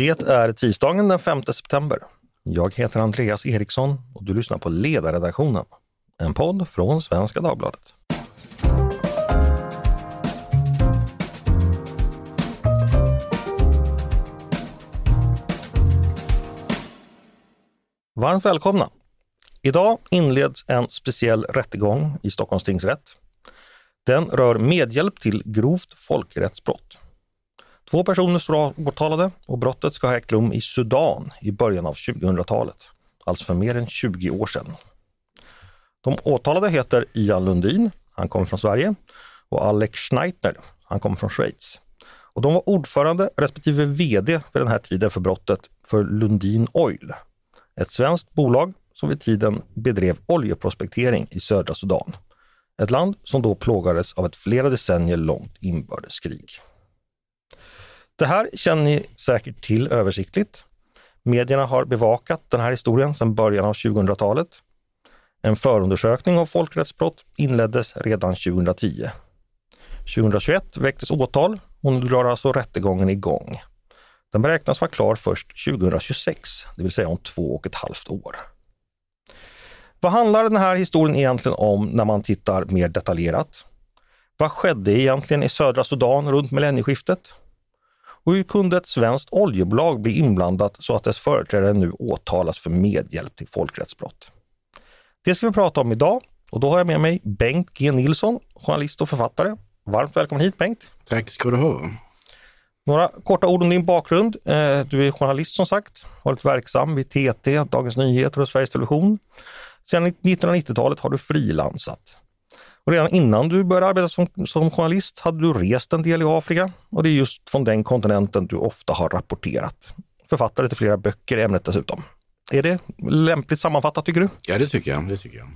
Det är tisdagen den 5 september. Jag heter Andreas Eriksson och du lyssnar på Ledarredaktionen, en podd från Svenska Dagbladet. Varmt välkomna! Idag inleds en speciell rättegång i Stockholms tingsrätt. Den rör medhjälp till grovt folkrättsbrott. Två personer står åtalade och brottet ska ha ägt rum i Sudan i början av 2000-talet, alltså för mer än 20 år sedan. De åtalade heter Ian Lundin, han kommer från Sverige, och Alex Schneitner, han kommer från Schweiz. Och de var ordförande respektive VD vid den här tiden för brottet för Lundin Oil, ett svenskt bolag som vid tiden bedrev oljeprospektering i södra Sudan. Ett land som då plågades av ett flera decennier långt inbördeskrig. Det här känner ni säkert till översiktligt. Medierna har bevakat den här historien sedan början av 2000-talet. En förundersökning om folkrättsbrott inleddes redan 2010. 2021 väcktes åtal och nu drar alltså rättegången igång. Den beräknas vara klar först 2026, det vill säga om två och ett halvt år. Vad handlar den här historien egentligen om när man tittar mer detaljerat? Vad skedde egentligen i södra Sudan runt millennieskiftet? Och hur kunde ett svenskt oljebolag bli inblandat så att dess företrädare nu åtalas för medhjälp till folkrättsbrott? Det ska vi prata om idag och då har jag med mig Bengt G Nilsson, journalist och författare. Varmt välkommen hit Bengt! Tack ska du ha! Några korta ord om din bakgrund. Eh, du är journalist som sagt, varit verksam vid TT, Dagens Nyheter och Sveriges Television. Sedan 1990-talet har du frilansat. Och redan innan du började arbeta som, som journalist hade du rest en del i Afrika och det är just från den kontinenten du ofta har rapporterat. Författare till flera böcker i ämnet dessutom. Är det lämpligt sammanfattat tycker du? Ja, det tycker jag. Det, tycker jag.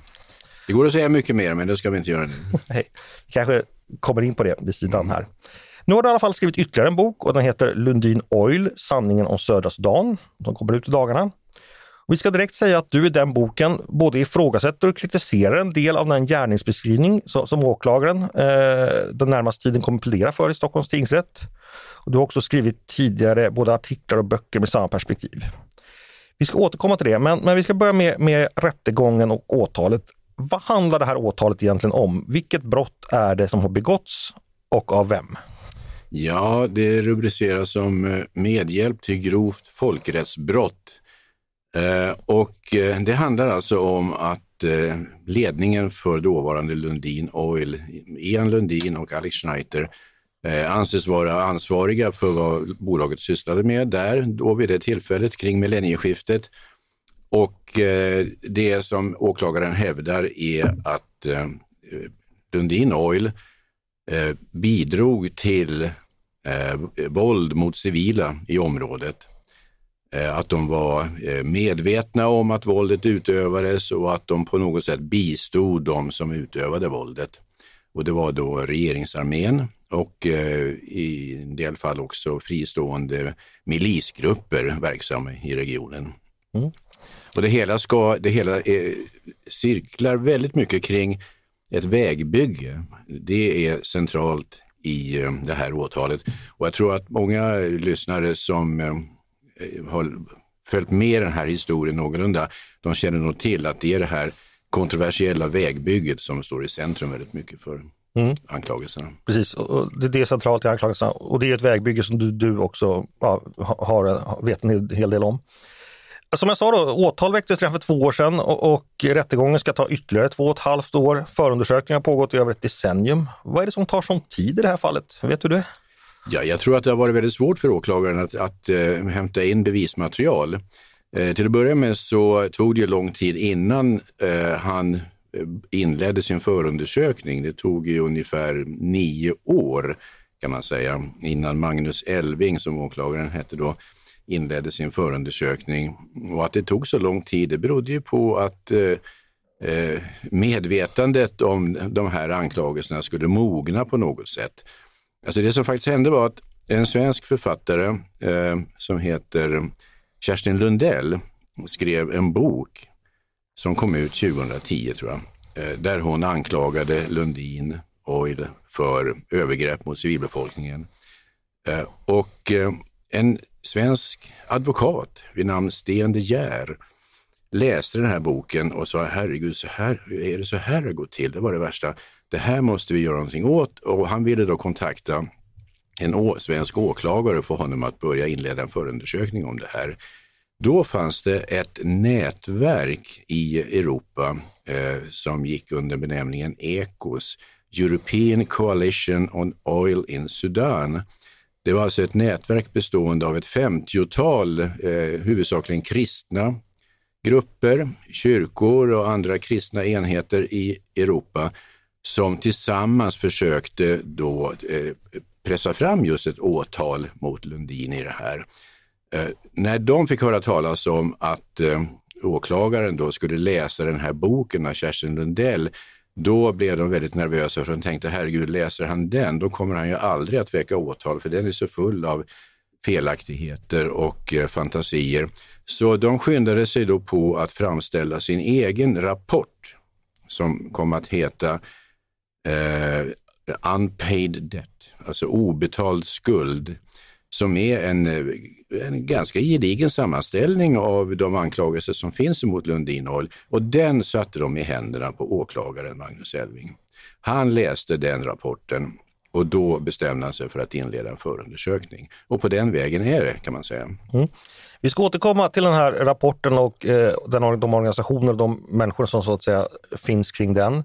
det går att säga mycket mer, men det ska vi inte göra nu. Nej, kanske kommer in på det vid sidan här. Nu har du i alla fall skrivit ytterligare en bok och den heter Lundin Oil, sanningen om södra Sudan. som kommer ut i dagarna. Vi ska direkt säga att du i den boken både ifrågasätter och kritiserar en del av den gärningsbeskrivning som, åklagaren eh, den närmaste tiden kommer plädera för i Stockholms tingsrätt. Och du har också skrivit tidigare både artiklar och böcker med samma perspektiv. Vi ska återkomma till det, men, men vi ska börja med, med rättegången och åtalet. Vad handlar det här åtalet egentligen om? Vilket brott är det som har begåtts och av vem? Ja, det rubriceras som eh, medhjälp till grovt folkrättsbrott Eh, och eh, det handlar alltså om att eh, ledningen för dåvarande Lundin Oil, Ian Lundin och Alex Schneider, anses vara ansvariga för vad bolaget sysslade med där, då vid det tillfället kring millennieskiftet. Och det som åklagaren hävdar är att Lundin Oil bidrog till våld mot civila i området att de var eh, medvetna om att våldet utövades och att de på något sätt bistod de som utövade våldet. Och det var då regeringsarmén och eh, i en del fall också fristående milisgrupper verksamma i regionen. Mm. Och det hela, ska, det hela är, cirklar väldigt mycket kring ett vägbygge. Det är centralt i det här åtalet. Och jag tror att många lyssnare som Eh, har följt med den här historien någorlunda, de känner nog till att det är det här kontroversiella vägbygget som står i centrum väldigt mycket för mm. anklagelserna. Precis, och det är centralt i anklagelserna och det är ett vägbygge som du, du också ja, har, vet en hel del om. Som jag sa då, åtal väcktes redan för två år sedan och, och rättegången ska ta ytterligare två och ett halvt år. Förundersökningen har pågått i över ett decennium. Vad är det som tar sån tid i det här fallet? Vet du det? Ja, jag tror att det har varit väldigt svårt för åklagaren att, att eh, hämta in bevismaterial. Eh, till att börja med så tog det lång tid innan eh, han eh, inledde sin förundersökning. Det tog ju ungefär nio år kan man säga innan Magnus Elving, som åklagaren hette då, inledde sin förundersökning. Och att det tog så lång tid, det berodde ju på att eh, eh, medvetandet om de här anklagelserna skulle mogna på något sätt. Alltså det som faktiskt hände var att en svensk författare eh, som heter Kerstin Lundell skrev en bok som kom ut 2010 tror jag, eh, där hon anklagade Lundin Oil för övergrepp mot civilbefolkningen. Eh, och eh, en svensk advokat vid namn Sten de Geer läste den här boken och sa herregud, så här, är det så här det går till? Det var det värsta. Det här måste vi göra någonting åt och han ville då kontakta en å, svensk åklagare och få honom att börja inleda en förundersökning om det här. Då fanns det ett nätverk i Europa eh, som gick under benämningen ECOS, European Coalition on Oil in Sudan. Det var alltså ett nätverk bestående av ett femtiotal, eh, huvudsakligen kristna grupper, kyrkor och andra kristna enheter i Europa som tillsammans försökte då eh, pressa fram just ett åtal mot Lundin i det här. Eh, när de fick höra talas om att eh, åklagaren då skulle läsa den här boken av Kerstin Lundell, då blev de väldigt nervösa för de tänkte herregud, läser han den, då kommer han ju aldrig att väcka åtal för den är så full av felaktigheter och eh, fantasier. Så de skyndade sig då på att framställa sin egen rapport som kom att heta eh, Unpaid Debt, alltså obetald skuld, som är en, eh, en ganska gedigen sammanställning av de anklagelser som finns mot Lundin Oil och den satte de i händerna på åklagaren Magnus Elving. Han läste den rapporten och då bestämde han sig för att inleda en förundersökning. Och på den vägen är det kan man säga. Mm. Vi ska återkomma till den här rapporten och eh, den, de organisationer och de människor som så att säga finns kring den.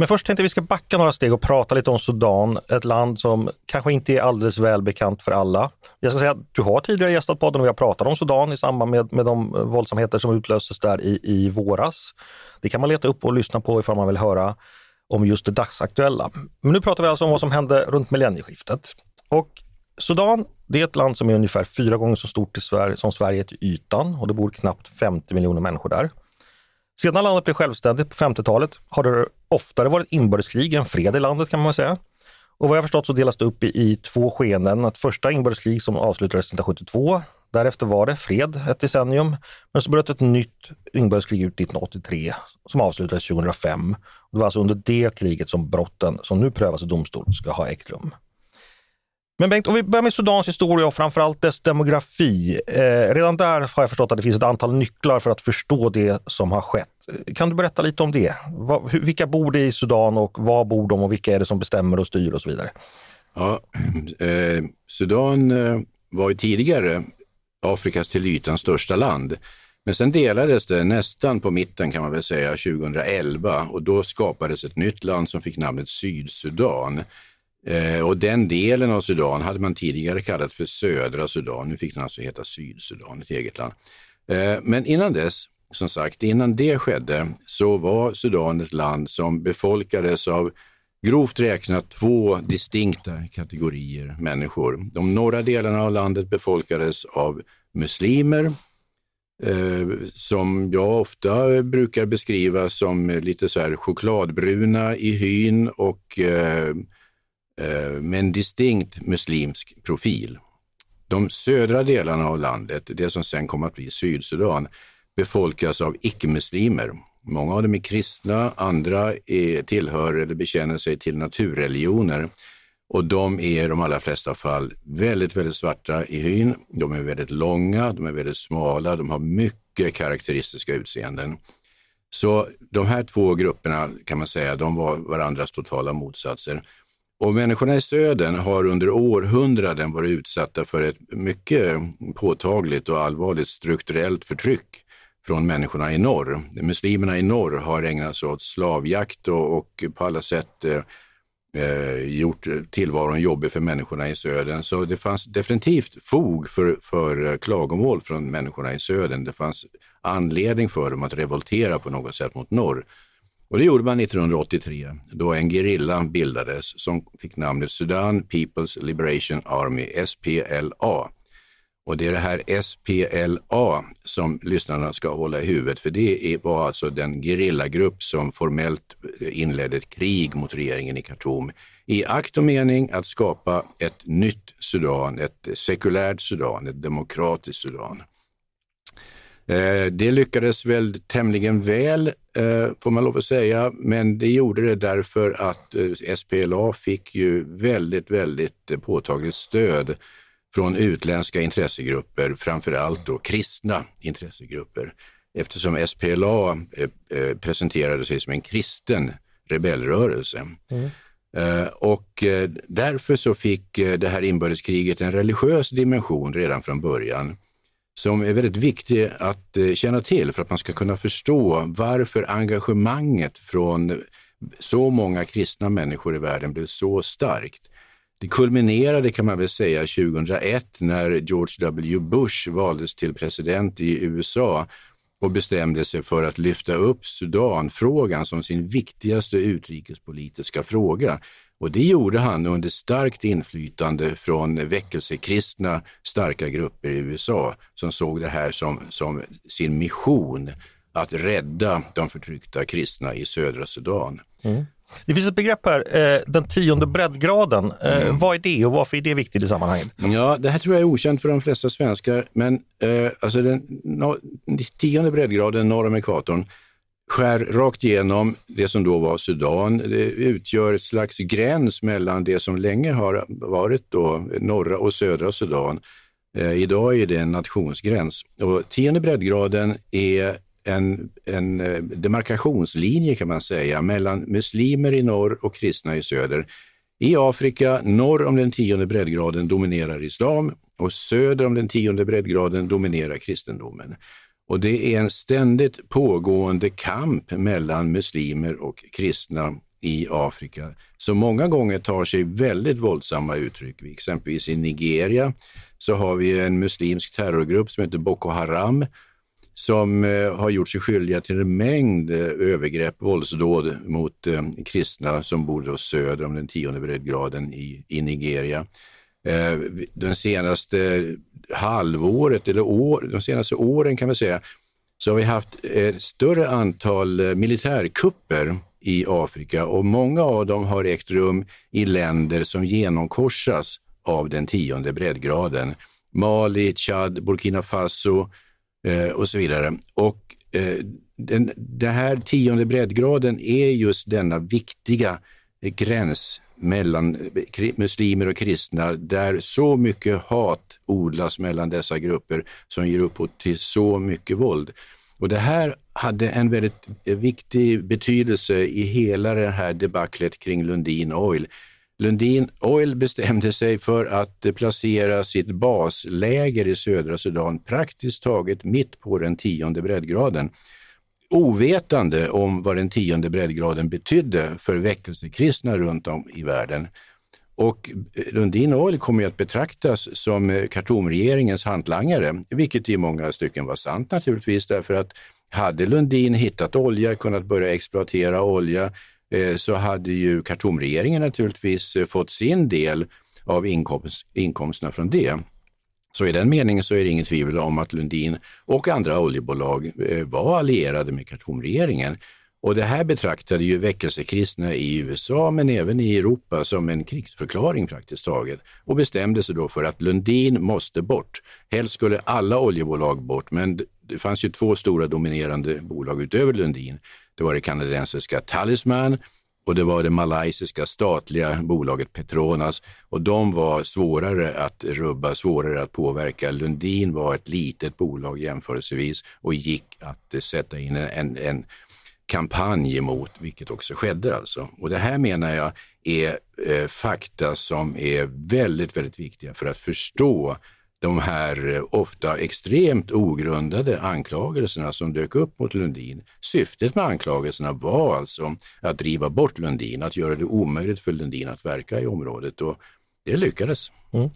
Men först tänkte vi ska backa några steg och prata lite om Sudan, ett land som kanske inte är alldeles välbekant för alla. Jag ska säga att du har tidigare gästat podden och vi har pratat om Sudan i samband med, med de eh, våldsamheter som utlöstes där i, i våras. Det kan man leta upp och lyssna på ifall man vill höra om just det dagsaktuella. Men nu pratar vi alltså om vad som hände runt millennieskiftet. Och Sudan, det är ett land som är ungefär fyra gånger så stort som Sverige till ytan och det bor knappt 50 miljoner människor där. Sedan landet blev självständigt på 50-talet har det oftare varit inbördeskrig än fred i landet kan man säga. Och vad jag förstått så delas det upp i, i två skeenden. Att första inbördeskrig som avslutades 1972. Därefter var det fred ett decennium. Men så bröt ett nytt inbördeskrig ut 1983 som avslutades 2005. Det var alltså under det kriget som brotten som nu prövas i domstol ska ha ägt rum. Men Bengt, om vi börjar med Sudans historia och framförallt dess demografi. Eh, redan där har jag förstått att det finns ett antal nycklar för att förstå det som har skett. Eh, kan du berätta lite om det? Va, vilka bor det i Sudan och var bor de och vilka är det som bestämmer och styr och så vidare? Ja, eh, Sudan eh, var ju tidigare Afrikas till ytan största land. Men sen delades det nästan på mitten kan man väl säga 2011 och då skapades ett nytt land som fick namnet Sydsudan. Eh, och den delen av Sudan hade man tidigare kallat för södra Sudan. Nu fick den alltså heta Sydsudan, ett eget land. Eh, men innan dess, som sagt, innan det skedde så var Sudan ett land som befolkades av grovt räknat två distinkta kategorier människor. De norra delarna av landet befolkades av muslimer, eh, som jag ofta brukar beskriva som lite så här chokladbruna i hyn och eh, Eh, med en distinkt muslimsk profil. De södra delarna av landet, det som sen kom att bli Sydsudan, befolkas av icke-muslimer. Många av dem är kristna, andra är, tillhör eller bekänner sig till naturreligioner. Och de är i de allra flesta fall väldigt, väldigt svarta i hyn. De är väldigt långa, de är väldigt smala, de har mycket karaktäristiska utseenden. Så de här två grupperna kan man säga, de var varandras totala motsatser. Och människorna i södern har under århundraden varit utsatta för ett mycket påtagligt och allvarligt strukturellt förtryck från människorna i norr. Muslimerna i norr har ägnat sig åt slavjakt och, och på alla sätt eh, eh gjort tillvaron jobbig för människorna i södern. Så det fanns definitivt fog för, för klagomål från människorna i södern. Det fanns anledning för dem att revoltera på något sätt mot norr. Och det gjorde man 1983 då en gerilla bildades som fick namnet Sudan People's Liberation Army, SPLA. Och det är det här SPLA som lyssnarna ska hålla i huvudet, för det var alltså den gerillagrupp som formellt eh, inledde ett krig mot regeringen i Khartoum i akt och mening att skapa ett nytt Sudan, ett sekulärt Sudan, ett demokratiskt Sudan. Eh, det lyckades väl tämligen väl, eh, får man lov att säga, men det gjorde det därför att eh, SPLA fick ju väldigt, väldigt påtagligt stöd från utländska intressegrupper, framför allt då kristna intressegrupper. Eftersom SPLA presenterade sig som en kristen rebellrörelse. Mm. Och därför så fick det här inbördeskriget en religiös dimension redan från början som är väldigt viktig att eh, känna till för att man ska kunna förstå varför engagemanget från så många kristna människor i världen blev så starkt. Det kulminerade kan man väl säga 2001 när George W. Bush valdes till president i USA och bestämde sig för att lyfta upp Sudanfrågan som sin viktigaste utrikespolitiska fråga. Och det gjorde han under starkt inflytande från väckelsekristna starka grupper i USA som såg det här som, som sin mission att rädda de förtryckta kristna i södra Sudan. Mm. Det finns ett begrepp här, eh, den tionde breddgraden. Eh, mm. Vad är det och varför är det viktigt i sammanhanget? Ja, det här tror jag är okänt för de flesta svenskar, men eh, alltså den no, tionde breddgraden norr om ekvatorn skär rakt igenom det som då var Sudan. Det utgör ett slags gräns mellan det som länge har varit då norra och södra Sudan. Eh, idag är det en nationsgräns och tionde breddgraden är en, en eh, demarkationslinje kan man säga mellan muslimer i norr och kristna i söder. I Afrika, norr om den tionde breddgraden dominerar islam och söder om den tionde breddgraden dominerar kristendomen. Och det är en ständigt pågående kamp mellan muslimer och kristna i Afrika som många gånger tar sig väldigt våldsamma uttryck. Exempelvis i Nigeria så har vi en muslimsk terrorgrupp som heter Boko Haram som eh, har gjort sig skyldiga till en mängd eh, övergrepp, våldsdåd mot eh, kristna som bor söder om den tionde breddgraden i, i Nigeria. Den senaste halvåret eller år, de senaste åren kan vi säga, så har vi haft ett större antal eh, militärkupper i Afrika och många av dem har ägt rum i länder som genomkorsas av den tionde breddgraden. Mali, Chad, Burkina Faso eh, och så vidare. Och eh, den, den här tionde breddgraden är just denna viktiga eh, gräns mellan muslimer och kristna där så mycket hat odlas mellan dessa grupper som ger upphov till så mycket våld. Och det här hade en väldigt viktig betydelse i hela det här debaclet kring Lundin Oil. Lundin Oil bestämde sig för att placera sitt basläger i södra Sudan praktiskt taget mitt på den tionde breddgraden ovetande om vad den tionde breddgraden betydde för väckelsekristna runt om i världen. Och eh, Lundin Oil kommer att betraktas som eh, Khartoumregeringens hantlangare, vilket i många stycken var sant naturligtvis, därför att hade Lundin hittat olja, kunnat börja exploatera olja, eh, så hade ju Khartoumregeringen naturligtvis fått sin del av inkomst, inkomsterna från det. Så i den meningen så är det inget tvivel om att Lundin och andra oljebolag eh, var allierade med Khartoumregeringen. Och det här betraktade ju väckelsekristna i USA men även i Europa som en krigsförklaring praktiskt taget och bestämde sig då för att Lundin måste bort. Helst skulle alla oljebolag bort men det fanns ju två stora dominerande bolag utöver Lundin. Det var det kanadensiska Talisman och det var det malaysiska statliga bolaget Petronas och de var svårare att rubba, svårare att påverka. Lundin var ett litet bolag jämförelsevis och gick att eh, sätta in en, en, kampanj emot, vilket också skedde alltså. Och det här menar jag är eh, fakta som är väldigt, väldigt viktiga för att förstå de här eh, ofta extremt ogrundade anklagelserna som dök upp mot Lundin. Syftet med anklagelserna var alltså att driva bort Lundin, att göra det omöjligt för Lundin att verka i området och det lyckades. Mm.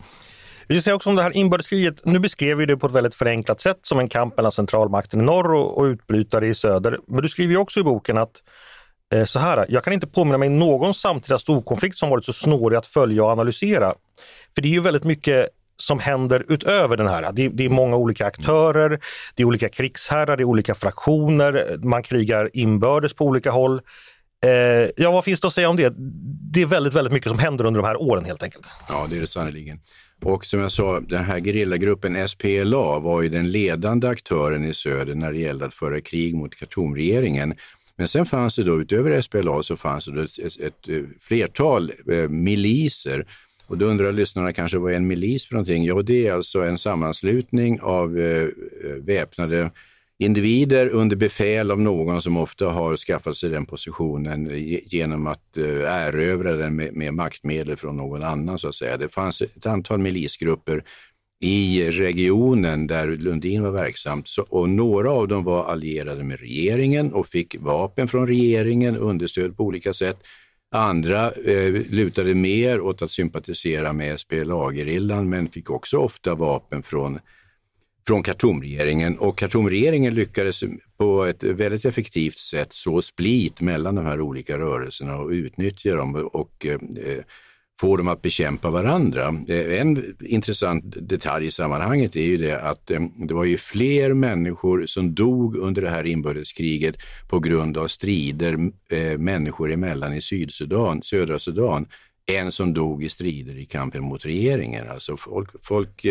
Vi ser också om det här inbördeskriget. Nu beskrev vi det på ett väldigt förenklat sätt som en kamp mellan centralmakten i norr och, och utbrytare i söder. Men du skriver också i boken att Eh, så här, jag kan inte påminna mig någon samtida storkonflikt som varit så snårig att följa och analysera. För det är ju väldigt mycket som händer utöver den här. Det, det, är många olika aktörer, det är olika krigsherrar, det är olika fraktioner, man krigar inbördes på olika håll. Eh, ja, vad finns det att säga om det? Det är väldigt, väldigt mycket som händer under de här åren helt enkelt. Ja, det är det sannerligen. Och som jag sa, den här gerillagruppen SPLA var ju den ledande aktören i söder när det gällde att föra krig mot Khartoumregeringen. Men sen fanns det då utöver SPLA så fanns det ett, ett, ett flertal eh, miliser och då undrar lyssnarna kanske vad är en milis för någonting? Jo, det är alltså en sammanslutning av eh, eh, väpnade individer under befäl av någon som ofta har skaffat sig den positionen genom att eh, erövra den med, med maktmedel från någon annan så att säga. Det fanns ett antal milisgrupper i regionen där Lundin var verksam och några av dem var allierade med regeringen och fick vapen från regeringen, understöd på olika sätt. Andra eh, lutade mer åt att sympatisera med SPLA-gerillan men fick också ofta vapen från, från Khartoumregeringen. Och Khartoumregeringen lyckades på ett väldigt effektivt sätt så split mellan de här olika rörelserna och utnyttja dem och eh, få dem att bekämpa varandra. Eh, en intressant detalj i sammanhanget är ju det att eh, det var ju fler människor som dog under det här inbördeskriget på grund av strider eh, människor emellan i Sydsudan, södra Sudan, än som dog i strider i kampen mot regeringen. Alltså folk, folk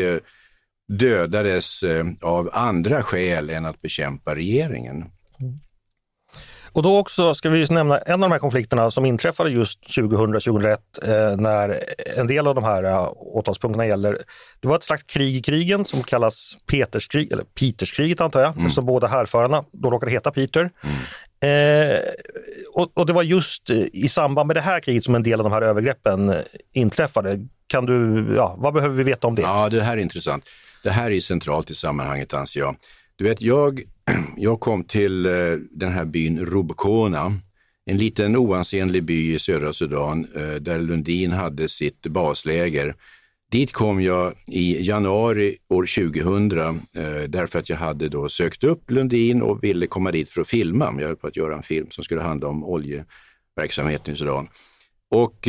dödades av andra skäl än att bekämpa regeringen. Och då också ska vi nämna en av de här konflikterna som inträffade just 2000-2001 eh, när en del av de här eh, åtalspunkterna gäller. Det var ett slags krig i krigen som kallas Peterskrig, eller Peterskriget antar jag, mm. så båda härförarna, då råkade heta Peter. Mm. Eh, och, och, det var just i samband med det här kriget som en del av de här övergreppen inträffade. Kan du, ja, vad behöver vi veta om det? Ja, det här är intressant. Det här är centralt i sammanhanget anser jag. Du vet, jag, jag kom till eh, den här byn Rubkona, en liten oansenlig by i södra Sudan eh, där Lundin hade sitt basläger. Dit kom jag i januari år 2000 eh, därför att jag hade då sökt upp Lundin och ville komma dit för att filma. Jag höll på att göra en film som skulle handla om oljeverksamheten i Sudan. Och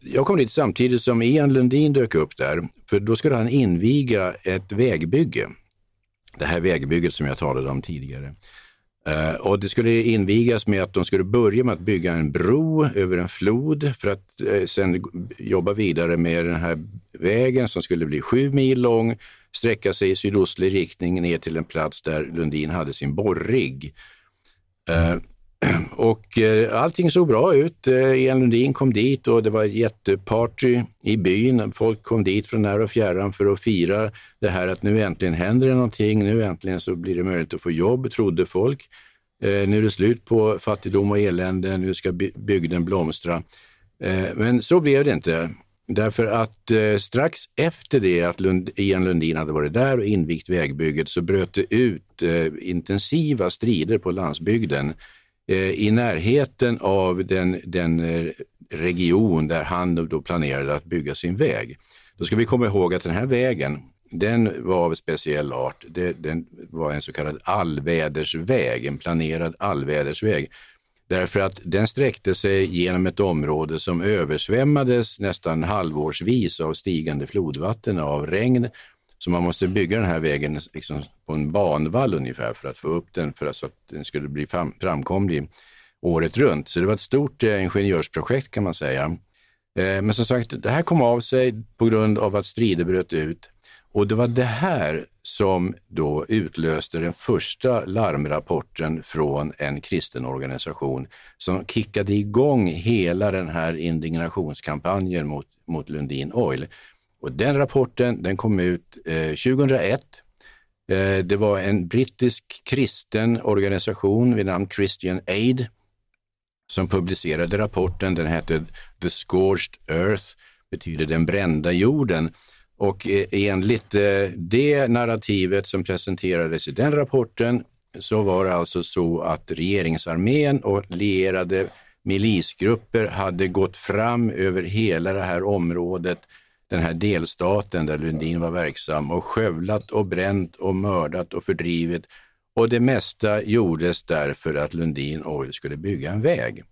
jag kom dit samtidigt som Ian Lundin dök upp där, för då skulle han inviga ett vägbygge det här vägbygget som jag talade om tidigare. Uh, och det skulle invigas med att de skulle börja med att bygga en bro över en flod för att uh, sen jobba vidare med den här vägen som skulle bli sju mil lång, sträcka sig i sydostlig riktning ner till en plats där Lundin hade sin borrigg. Uh, och eh, allting såg bra ut. Eh, Ian Lundin kom dit och det var ett jätteparty i byn. Folk kom dit från när och fjärran för att fira det här att nu äntligen händer det någonting. Nu äntligen så blir det möjligt att få jobb, trodde folk. Eh, nu är det slut på fattigdom och elände. Nu ska by bygden blomstra. Eh, men så blev det inte. Därför att eh, strax efter det att Lund, Ian Lundin hade varit där och invigt vägbygget så bröt det ut eh, intensiva strider på landsbygden Eh, i närheten av den, den eh, region där han då planerade att bygga sin väg. Då ska vi komma ihåg att den här vägen, den var av speciell art. Det, den var en så kallad allvädersväg, en planerad allvädersväg. Därför att den sträckte sig genom ett område som översvämmades nästan halvårsvis av stigande flodvatten, av regn så man måste bygga den här vägen liksom på en banvall ungefär för att få upp den för att, så att den skulle bli fram, framkomlig året runt. Så det var ett stort eh, ingenjörsprojekt kan man säga. Eh, men som sagt, det här kom av sig på grund av att strider bröt ut. Och det var det här som då utlöste den första larmrapporten från en kristen organisation som kickade igång hela den här indignationskampanjen mot, mot Lundin Oil. Och den rapporten den kom ut eh, 2001. Eh, det var en brittisk kristen organisation vid namn Christian Aid som publicerade rapporten. Den hette The Scorched Earth, betyder den brända jorden. Och eh, enligt eh, det narrativet som presenterades i den rapporten så var det alltså så att regeringsarmén och lierade milisgrupper hade gått fram över hela det här området den här delstaten där Lundin var verksam och skövlat och bränt och mördat och fördrivit. Och det mesta gjordes därför att Lundin Oil skulle bygga en väg.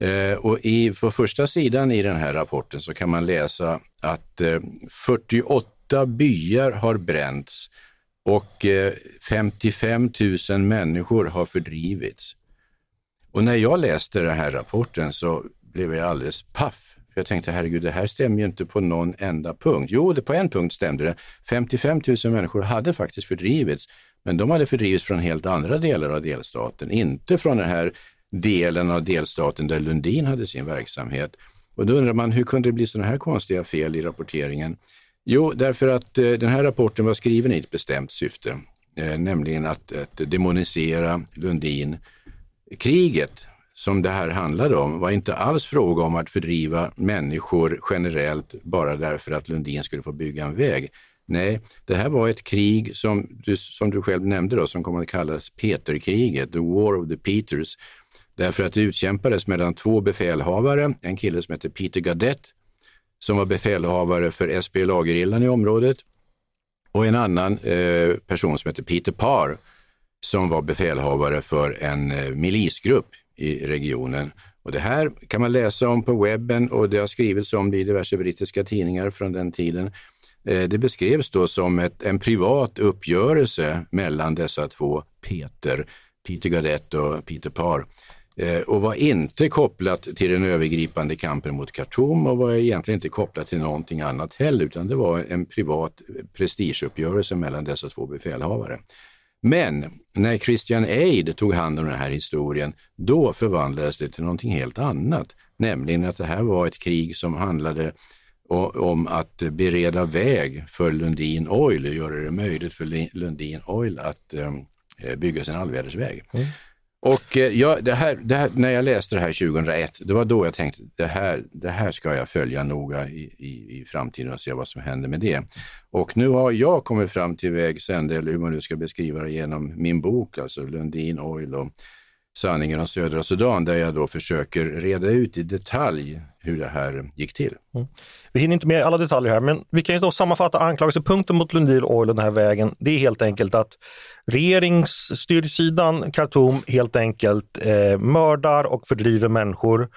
Eh, och i, på första sidan i den här rapporten så kan man läsa att eh, 48 byar har bränts och eh, 55 000 människor har fördrivits. Och när jag läste den här rapporten så blev jag alldeles paff. För jag tänkte, herregud, det här stämmer ju inte på någon enda punkt. Jo, det, på en punkt stämde det. 55 000 människor hade faktiskt fördrivits, men de hade fördrivits från helt andra delar av delstaten, inte från den här delen av delstaten där Lundin hade sin verksamhet. Och då undrar man, hur kunde det bli sådana här konstiga fel i rapporteringen? Jo, därför att eh, den här rapporten var skriven i ett bestämt syfte, eh, nämligen att, att demonisera Lundin. Kriget som det här handlade om var inte alls fråga om att fördriva människor generellt bara därför att Lundin skulle få bygga en väg. Nej, det här var ett krig som du, som du själv nämnde då, som kommer att kallas Peterkriget, the war of the Peters. Därför att det utkämpades mellan två befälhavare, en kille som heter Peter Gadett som var befälhavare för SPLA-gerillan i området, och en annan eh, person som heter Peter Parr, som var befälhavare för en eh, milisgrupp i regionen. Och det här kan man läsa om på webben och det har skrivits om det i diverse brittiska tidningar från den tiden. Eh, det beskrevs då som ett, en privat uppgörelse mellan dessa två Peter, Peter Gadet och Peter Parr eh, och var inte kopplat till den övergripande kampen mot Khartoum och var egentligen inte kopplat till någonting annat heller, utan det var en privat prestigeuppgörelse mellan dessa två befälhavare. Men när Christian Aid tog hand om den här historien, då förvandlades det till någonting helt annat, nämligen att det här var ett krig som handlade om att bereda väg för Lundin Oil och göra det möjligt för Lundin Oil att eh, bygga sin allvädersväg. Mm. Och eh, jag, det här, det här, när jag läste det här 2001, det var då jag tänkte det här, det här ska jag följa noga i, i, i framtiden och se vad som händer med det. Och nu har jag kommit fram till vägs ände, eller hur man nu ska beskriva det, genom min bok, alltså Lundin Oil och Sanningen om södra Sudan, där jag då försöker reda ut i detalj hur det här gick till. Mm. Vi hinner inte med alla detaljer här, men vi kan ju då sammanfatta anklagelsepunkten mot Lundin Oil och den här vägen. Det är helt enkelt att regeringsstyrsidan Khartoum helt enkelt eh, mördar och fördriver människor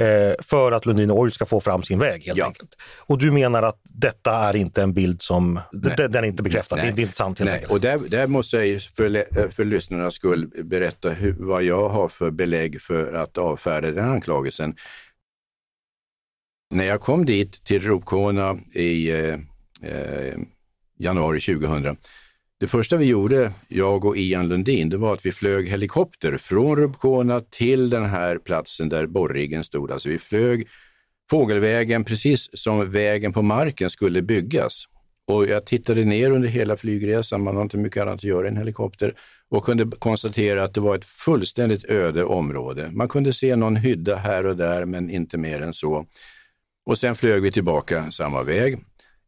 eh, för att Lundin Oil ska få fram sin väg helt ja. enkelt. Och du menar att detta är inte en bild som, den är inte bekräftad, Nej. det är inte sant helt Nej. enkelt. Och där, där måste jag för, för lyssnarnas skull berätta hur, vad jag har för belägg för att avfärda den anklagelsen. När jag kom dit till Ropkona i eh, eh januari 2000 det första vi gjorde, jag och Ian Lundin, det var att vi flög helikopter från Rubkona till den här platsen där borriggen stod. Alltså vi flög fågelvägen precis som vägen på marken skulle byggas. Och jag tittade ner under hela flygresan, man har inte mycket annat att göra i en helikopter, och kunde konstatera att det var ett fullständigt öde område. Man kunde se någon hydda här och där, men inte mer än så. Och sen flög vi tillbaka samma väg.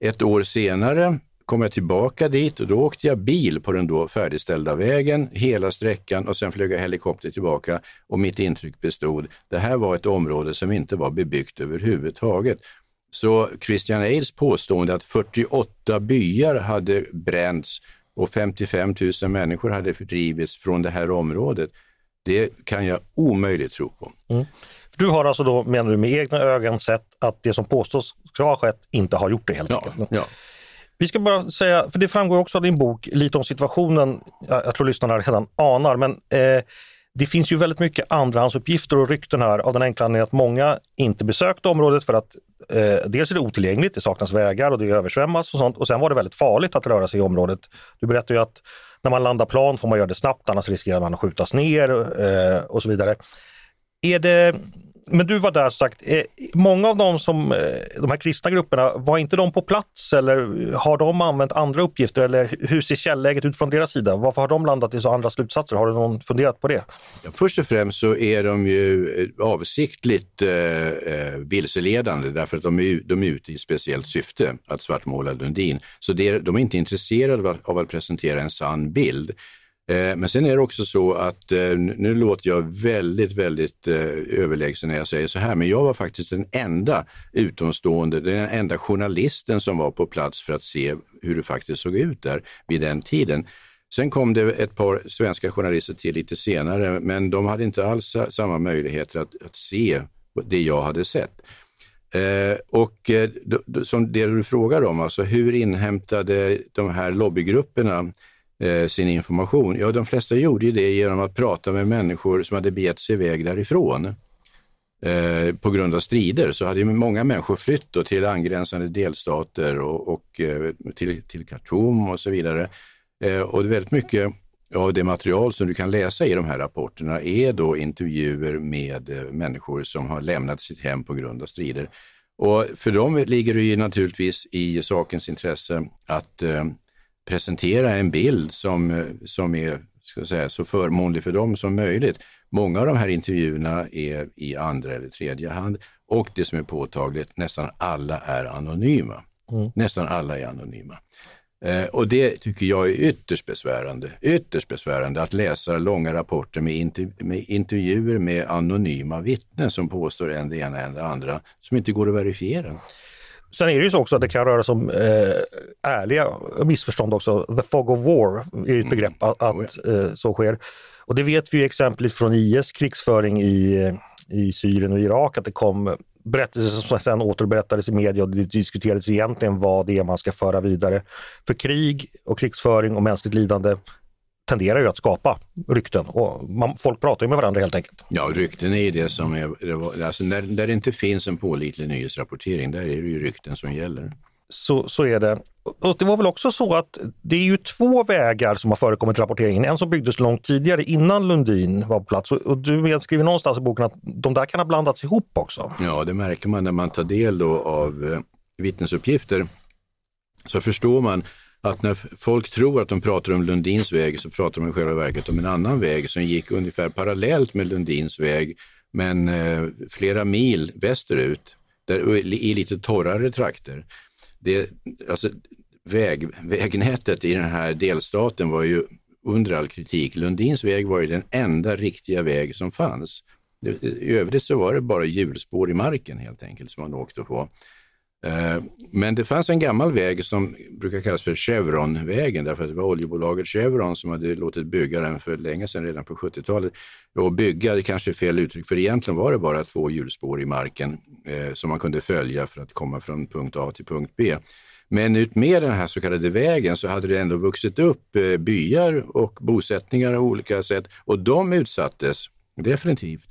Ett år senare kom jag tillbaka dit och då åkte jag bil på den då färdigställda vägen hela sträckan och sen flög jag helikopter tillbaka och mitt intryck bestod, det här var ett område som inte var bebyggt överhuvudtaget. Så Christian Aids påstående att 48 byar hade bränts och 55 000 människor hade fördrivits från det här området, det kan jag omöjligt tro på. Mm. Du har alltså då, menar du, med egna ögon sett att det som påstås ska ha skett inte har gjort det helt ja, enkelt? Ja. Vi ska bara säga, för det framgår också av din bok, lite om situationen, jag tror lyssnarna redan anar, men eh, det finns ju väldigt mycket andrahandsuppgifter och rykten här av den enkla anledningen att många inte besökte området för att eh, dels är det otillgängligt, det saknas vägar och det översvämmas och sånt och sen var det väldigt farligt att röra sig i området. Du berättar ju att när man landar plan får man göra det snabbt annars riskerar man att skjutas ner eh, och så vidare. Är det men du var där sagt, eh, många av de som, eh, de här kristna grupperna, var inte de på plats eller har de använt andra uppgifter eller hur ser källäget ut från deras sida? Varför har de landat i så andra slutsatser? Har du någon funderat på det? Ja, först och främst så är de ju eh, avsiktligt eh, eh, vilseledande därför att de är, de är ute i ett speciellt syfte, att svartmåla Lundin. Så det, de är inte intresserade av att presentera en sann bild. Eh, men sen är det också så att, eh, nu låter jag väldigt, väldigt eh, överlägsen när jag säger så här, men jag var faktiskt den enda utomstående, den enda journalisten som var på plats för att se hur det faktiskt såg ut där vid den tiden. Sen kom det ett par svenska journalister till lite senare, men de hade inte alls samma möjligheter att, att se det jag hade sett. Eh, och eh, då, som det du frågar om, alltså hur inhämtade de här lobbygrupperna eh, sin information? Ja, de flesta gjorde det genom att prata med människor som hade begett sig iväg därifrån. Eh, på grund av strider så hade många människor flytt till angränsande delstater och, och eh, till, till Khartoum och så vidare. Eh, och väldigt mycket av det material som du kan läsa i de här rapporterna är då intervjuer med eh, människor som har lämnat sitt hem på grund av strider. Och för dem ligger det ju naturligtvis i sakens intresse att eh, presentera en bild som, som är ska säga, så förmånlig för dem som möjligt. Många av de här intervjuerna är i andra eller tredje hand och det som är påtagligt, nästan alla är anonyma. Mm. Nästan alla är anonyma. Eh, och det tycker jag är ytterst besvärande. Ytterst besvärande att läsa långa rapporter med, interv med intervjuer med anonyma vittnen som påstår en det ena än det andra som inte går att verifiera. Sen är det ju så också att det kan röra sig om eh, ärliga missförstånd också. The fog of war är ju ett begrepp att, att oh ja. eh, så sker. Och det vet vi exempelvis från IS krigsföring i, i Syrien och Irak att det kom berättelser som sen återberättades i media och det diskuterades egentligen vad det är man ska föra vidare. För krig och krigsföring och mänskligt lidande tenderar ju att skapa rykten och man, folk pratar ju med varandra helt enkelt. Ja, rykten är det som är, alltså när, där det inte finns en pålitlig nyhetsrapportering, där är det ju rykten som gäller. Så, så är det. Och det var väl också så att det är ju två vägar som har förekommit i rapporteringen. En som byggdes långt tidigare innan Lundin var på plats och du skriver någonstans i boken att de där kan ha blandats ihop också. Ja, det märker man när man tar del av eh, vittnesuppgifter. Så förstår man att när folk tror att de pratar om Lundins väg så pratar de i själva verket om en annan väg som gick ungefär parallellt med Lundins väg men eh, flera mil västerut där, i lite torrare trakter. Det, alltså, väg, vägnätet i den här delstaten var ju under all kritik. Lundins väg var ju den enda riktiga väg som fanns. I övrigt så var det bara hjulspår i marken helt enkelt som man åkte på. Eh, men det fanns en gammal väg som brukar kallas för Chevronvägen därför att det var oljebolaget Chevron som hade låtit bygga den för länge sedan, redan på 70-talet. Och bygga, det kanske är fel uttryck, för egentligen var det bara två hjulspår i marken eh, som man kunde följa för att komma från punkt A till punkt B. Men utmed den här så kallade vägen så hade det ändå vuxit upp eh, byar och bosättningar av olika sätt och de utsattes definitivt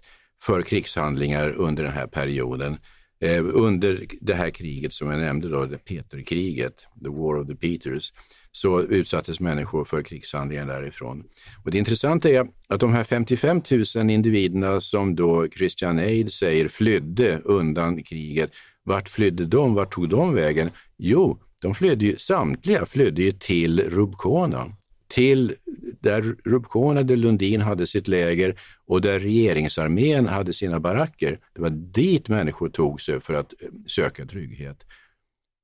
för krigshandlingar under den här perioden. Eh, under det här kriget som jag nämnde, då, Peterkriget, the war of the Peters, så utsattes människor för krigshandlingar därifrån. Och det intressanta är att de här 55 000 individerna som då Christian Aid säger flydde undan kriget, vart flydde de? Vart tog de vägen? Jo, de flydde ju, samtliga flydde ju till Rubkona, till där Rubkona, där Lundin hade sitt läger och där regeringsarmén hade sina baracker. Det var dit människor tog sig för att eh, söka trygghet.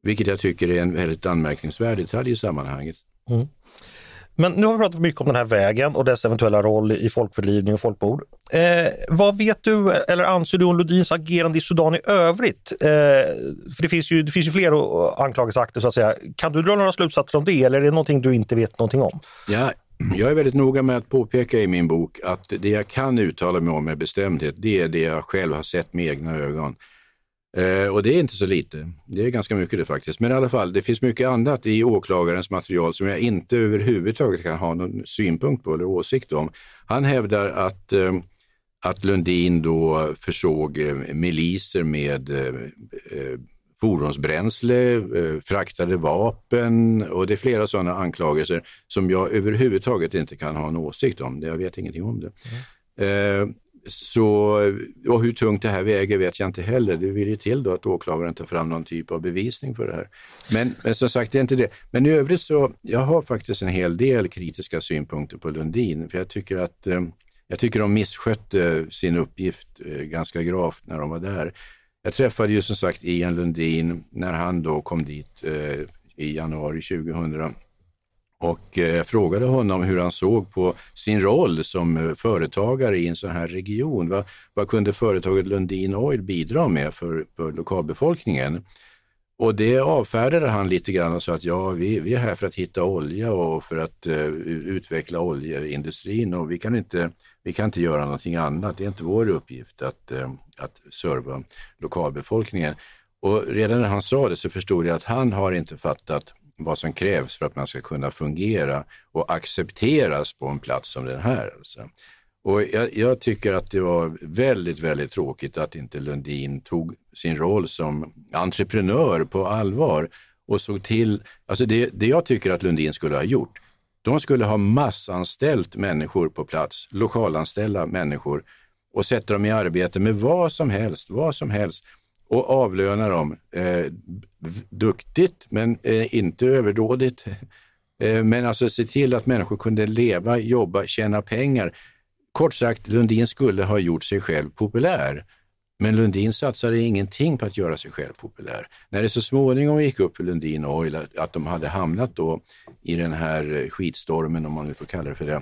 Vilket jag tycker är en väldigt anmärkningsvärd detalj i sammanhanget. Mm. Men nu har vi pratat mycket om den här vägen och dess eventuella roll i folkfördrivning och folkmord. Eh, vad vet du eller anser du om Lodins agerande i Sudan i övrigt? Eh, för det finns, ju, det finns ju fler anklagelseakter så att säga. Kan du dra några slutsatser om det eller är det någonting du inte vet någonting om? Ja, jag är väldigt noga med att påpeka i min bok att det jag kan uttala mig om med bestämdhet, det är det jag själv har sett med egna ögon. Eh, och det är inte så lite. Det är ganska mycket det faktiskt. Men i alla fall, det finns mycket annat i åklagarens material som jag inte överhuvudtaget kan ha någon synpunkt på eller åsikt om. Han hävdar att, eh, att Lundin då försåg eh, miliser med eh, fordonsbränsle, fraktade vapen och det är flera sådana anklagelser som jag överhuvudtaget inte kan ha en åsikt om. Jag vet ingenting om det. Mm. Så, och hur tungt det här väger vet jag inte heller. Det vill ju till då att åklagaren tar fram någon typ av bevisning för det här. Men, men som sagt, det är inte det. Men i övrigt så, jag har faktiskt en hel del kritiska synpunkter på Lundin, för jag tycker att eh, jag tycker de misskötte sin uppgift eh, ganska gravt när de var där. Jag träffade ju som sagt Ian Lundin när han då kom dit eh, i januari 2000 och jag frågade honom hur han såg på sin roll som eh, företagare i en sån här region. Vad, vad kunde företaget Lundin Oil bidra med för, för lokalbefolkningen? Och det avfärdade han lite grann och sa att ja, vi, vi är här för att hitta olja och för att uh, utveckla oljeindustrin och vi kan inte Vi kan inte göra någonting annat. Det är inte vår uppgift att, uh, att serva lokalbefolkningen. Och redan när han sa det så förstod jag att han har inte fattat vad som krävs för att man ska kunna fungera och accepteras på en plats som den här. Alltså. Och jag, jag, tycker att det var väldigt, väldigt tråkigt att inte Lundin tog sin roll som entreprenör på allvar och såg till, alltså det, det jag tycker att Lundin skulle ha gjort, de skulle ha massanställt människor på plats, lokalanställda människor och sätta dem i arbete med vad som helst, vad som helst och avlöna dem eh, duktigt men eh, inte överdådigt. Eh, men alltså se till att människor kunde leva, jobba, tjäna pengar. Kort sagt, Lundin skulle ha gjort sig själv populär. Men Lundin satsade ingenting på att göra sig själv populär. När det så småningom gick upp för Lundin Oil att, att de hade hamnat då i den här eh, skitstormen, om man nu får kalla det för det,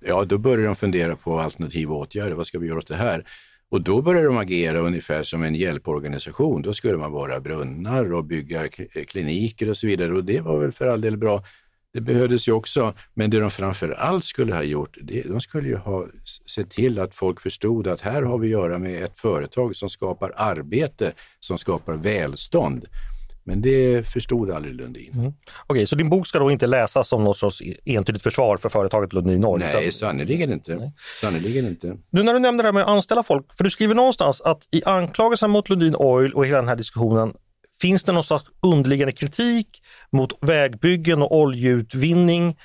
ja då började de fundera på alternativa åtgärder. Vad ska vi göra åt det här? Och då började de agera ungefär som en hjälporganisation. Då skulle man vara brunnar och bygga eh, kliniker och så vidare. Och det var väl för all del bra. Det behövdes ju också, men det de framför allt skulle ha gjort, det, de skulle ju ha sett till att folk förstod att här har vi att göra med ett företag som skapar arbete, som skapar välstånd. Men det förstod aldrig Lundin. Mm. Okej, så din bok ska då inte läsas som något sorts entydigt försvar för företaget Lundin Oil? Nej, utan... sannerligen inte. Sannerligen inte. Nu när du nämner det här med att anställa folk, för du skriver någonstans att i anklagelsen mot Lundin Oil och hela den här diskussionen finns det någon slags underliggande kritik mot vägbyggen och oljeutvinning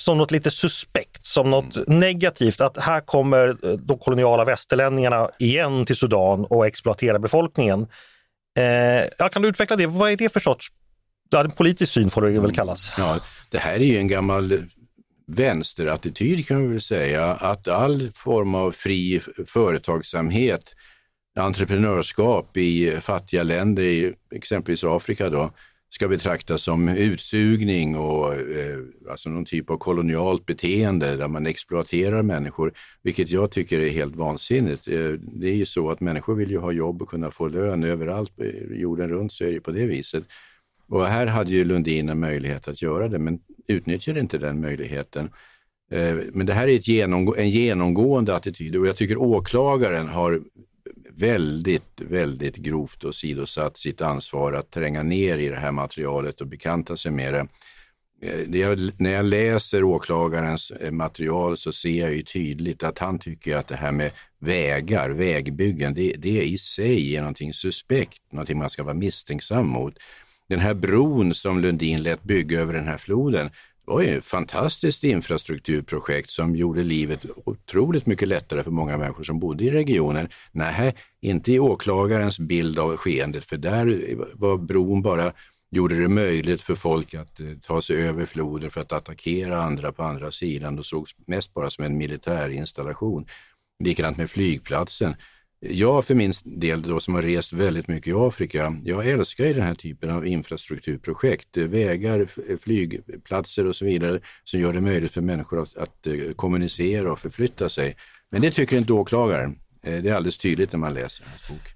som något lite suspekt, som något mm. negativt, att här kommer eh, de koloniala västerlänningarna igen till Sudan och exploaterar befolkningen. Eh, ja, kan du utveckla det? Vad är det för sorts ja, en politisk syn får det väl kallas? Ja, det här är ju en gammal vänsterattityd kan vi väl säga, att all form av fri företagsamhet, entreprenörskap i fattiga länder, i exempelvis Afrika då, ska betraktas som utsugning och eh, alltså någon typ av kolonialt beteende där man exploaterar människor, vilket jag tycker är helt vansinnigt. Eh, det är ju så att människor vill ju ha jobb och kunna få lön överallt jorden runt så är det på det viset. Och här hade ju Lundin en möjlighet att göra det, men utnyttjade inte den möjligheten. Eh, men det här är ett genomgå en genomgående attityd och jag tycker åklagaren har väldigt, väldigt grovt och sidosatt sitt ansvar att tränga ner i det här materialet och bekanta sig med det. Eh, jag, när jag läser åklagarens eh, material så ser jag ju tydligt att han tycker att det här med vägar, vägbyggen, det, det i sig är någonting suspekt, någonting man ska vara misstänksam mot. Den här bron som Lundin lät bygga över den här floden, det var ju ett fantastiskt infrastrukturprojekt som gjorde livet otroligt mycket lättare för många människor som bodde i regionen. Nej, inte i åklagarens bild av skeendet, för där var bron bara gjorde det möjligt för folk att eh, ta sig över floden för att attackera andra på andra sidan och sågs mest bara som en militär installation. Likadant med flygplatsen. Jag för min del då som har rest väldigt mycket i Afrika, jag älskar ju den här typen av infrastrukturprojekt, vägar, flygplatser och så vidare som gör det möjligt för människor att, att eh, kommunicera och förflytta sig. Men det tycker inte åklagaren. Eh, det är alldeles tydligt när man läser hans bok.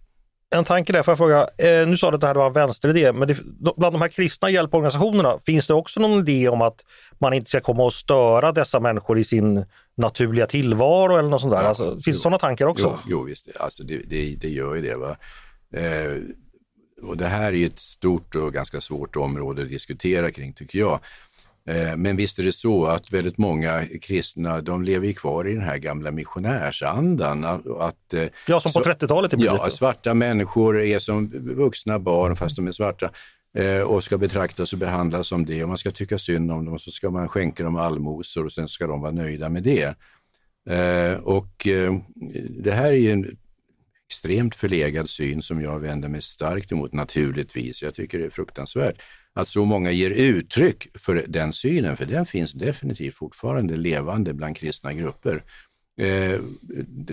En tanke där, får jag fråga, eh, nu sa du att det här var en vänsteridé, men det, bland de här kristna hjälporganisationerna, finns det också någon idé om att man inte ska komma och störa dessa människor i sin naturliga tillvaro eller något sånt där? Ja, alltså, finns det sådana tankar också? Jo, jo visst, alltså det, det, det, gör ju det. Va? Eh, och det här är ett stort och ganska svårt område att diskutera kring tycker jag. Eh, men visst är det så att väldigt många kristna, de lever kvar i den här gamla missionärsandan. Att, eh, ja, som på 30-talet i princip. Ja, svarta människor är som vuxna barn fast de är svarta Eh, och ska betraktas och behandlas som det. Och man ska tycka synd om dem och så ska man skänka dem allmosor och sen ska de vara nöjda med det. Eh, och eh, det här är ju en extremt förlegad syn som jag vänder mig starkt emot naturligtvis. Jag tycker det är fruktansvärt att så många ger uttryck för den synen, för den finns definitivt fortfarande levande bland kristna grupper. Eh,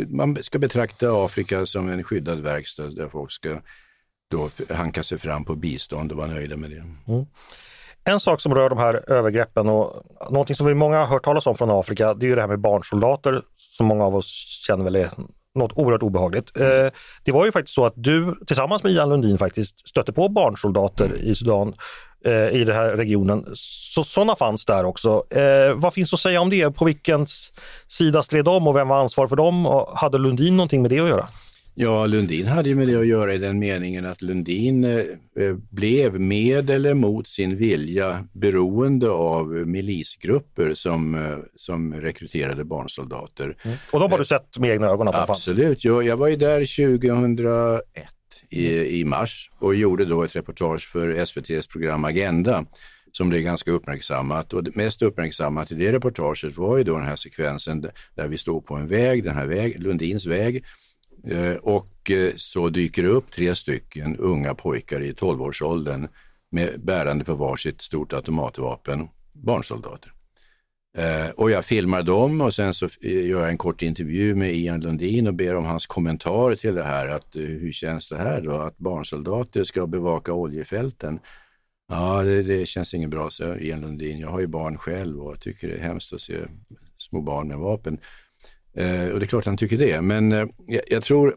man ska betrakta Afrika som en skyddad verkstad där folk ska då hanka sig fram på bistånd och vara nöjda med det. Mm. En sak som rör de här övergreppen och någonting som vi många har hört talas om från Afrika, det är ju det här med barnsoldater som många av oss känner väl är något oerhört obehagligt. Mm. Eh, det var ju faktiskt så att du tillsammans med Ian Lundin faktiskt stötte på barnsoldater mm. i Sudan eh, i den här regionen. Så sådana fanns där också. Eh, vad finns att säga om det? På vilken sida stred de och vem var ansvarig för dem? Och hade Lundin någonting med det att göra? Ja, Lundin hade ju med det att göra i den meningen att Lundin eh, eh, blev med eller mot sin vilja beroende av milisgrupper som, eh, som rekryterade barnsoldater. Mm. Och de har du sett med egna ögon Absolut, jag, jag var ju där 2001 i, i mars och gjorde då ett reportage för SVTs program Agenda som blev ganska uppmärksammat. Och det mest uppmärksammat i det reportaget var ju då den här sekvensen där vi står på en väg, den här väg, Lundins väg, Eh, och eh, så dyker det upp tre stycken unga pojkar i 12-årsåldern med bärande på varsitt stort automatvapen, barnsoldater. Eh, och jag filmar dem och sen så gör jag en kort intervju med Ian Lundin och ber om hans kommentar till det här. Att, hur känns det här då, att barnsoldater ska bevaka oljefälten? Ja, det, det känns inget bra, så Ian Lundin. Jag har ju barn själv och tycker det är hemskt att se små barn med vapen. Eh, och det är klart han tycker det, men eh, jag, jag, tror,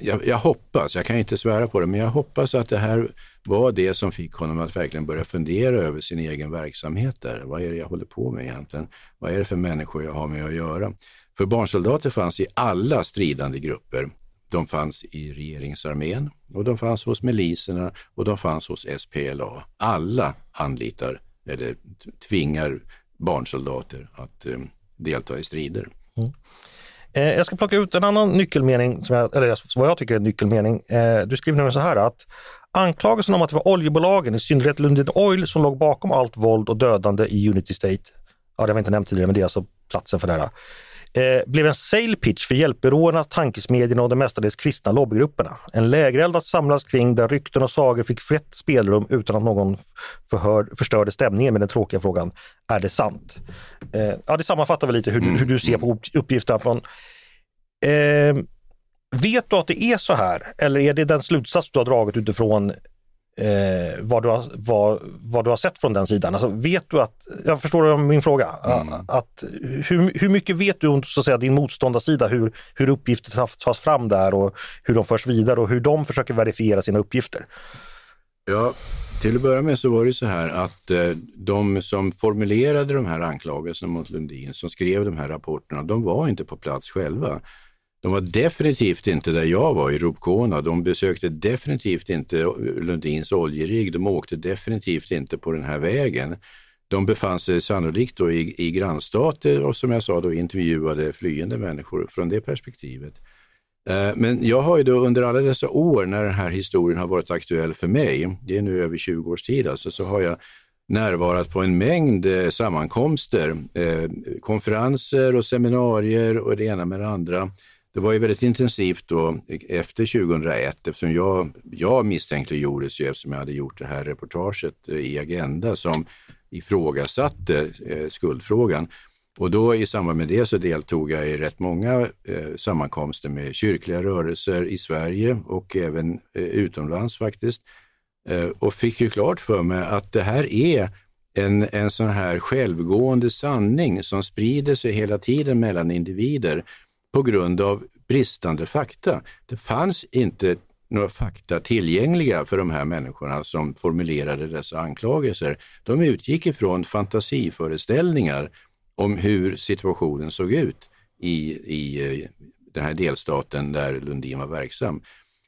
jag, jag, hoppas, jag kan inte svära på det, men jag hoppas att det här var det som fick honom att verkligen börja fundera över sin egen verksamhet där. Vad är det jag håller på med egentligen? Vad är det för människor jag har med att göra? För barnsoldater fanns i alla stridande grupper. De fanns i regeringsarmén och de fanns hos miliserna och de fanns hos SPLA. Alla anlitar eller tvingar barnsoldater att eh, delta i strider. Mm. Eh, jag ska plocka ut en annan nyckelmening, som jag, eller vad jag tycker är en nyckelmening. Eh, du skriver nämligen så här att anklagelsen om att det var oljebolagen, i synnerhet Lundin Oil, som låg bakom allt våld och dödande i Unity State. Ja, det var inte nämnt tidigare, men det är alltså platsen för det här eh, blev en sale pitch för hjälpbyråerna, tankesmedjorna och de mestadels kristna lobbygrupperna. En lägereld att samlas kring där rykten och sagor fick fritt spelrum utan att någon förhör, förstörde stämningen med den tråkiga frågan, är det sant? Eh, ja, det sammanfattar väl lite hur, hur du ser på uppgifterna från eh, Vet du att det är så här eller är det den slutsats du har dragit utifrån eh, vad, du har, vad, vad du har sett från den sidan. Alltså, vet du att, jag förstår min fråga, mm. att, hur, hur mycket vet du om så att säga, din motståndarsida, hur, hur uppgifter tas fram där och hur de förs vidare och hur de försöker verifiera sina uppgifter? Ja, till att börja med så var det så här att eh, de som formulerade de här anklagelserna mot Lundin, som skrev de här rapporterna, de var inte på plats själva. De var definitivt inte där jag var i Rupkona. De besökte definitivt inte Lundins oljerigg. De åkte definitivt inte på den här vägen. De befann sig sannolikt då i, i grannstater och som jag sa då intervjuade flyende människor från det perspektivet. Eh, men jag har ju då under alla dessa år när den här historien har varit aktuell för mig, det är nu över 20 års tid alltså, så har jag närvarat på en mängd eh, sammankomster, eh, konferenser och seminarier och det ena med det andra det var ju väldigt intensivt då eh, efter 2001 eftersom jag, jag misstänkliggjordes ju eftersom jag hade gjort det här reportaget eh, i Agenda som ifrågasatte eh, skuldfrågan. Och då i samband med det så deltog jag i rätt många eh, sammankomster med kyrkliga rörelser i Sverige och även eh, utomlands faktiskt. Eh, och fick ju klart för mig att det här är en, en sån här självgående sanning som sprider sig hela tiden mellan individer på grund av bristande fakta. Det fanns inte några fakta tillgängliga för de här människorna som formulerade dessa anklagelser. De utgick ifrån fantasiföreställningar om hur situationen såg ut i, i eh, den här delstaten där Lundin var verksam.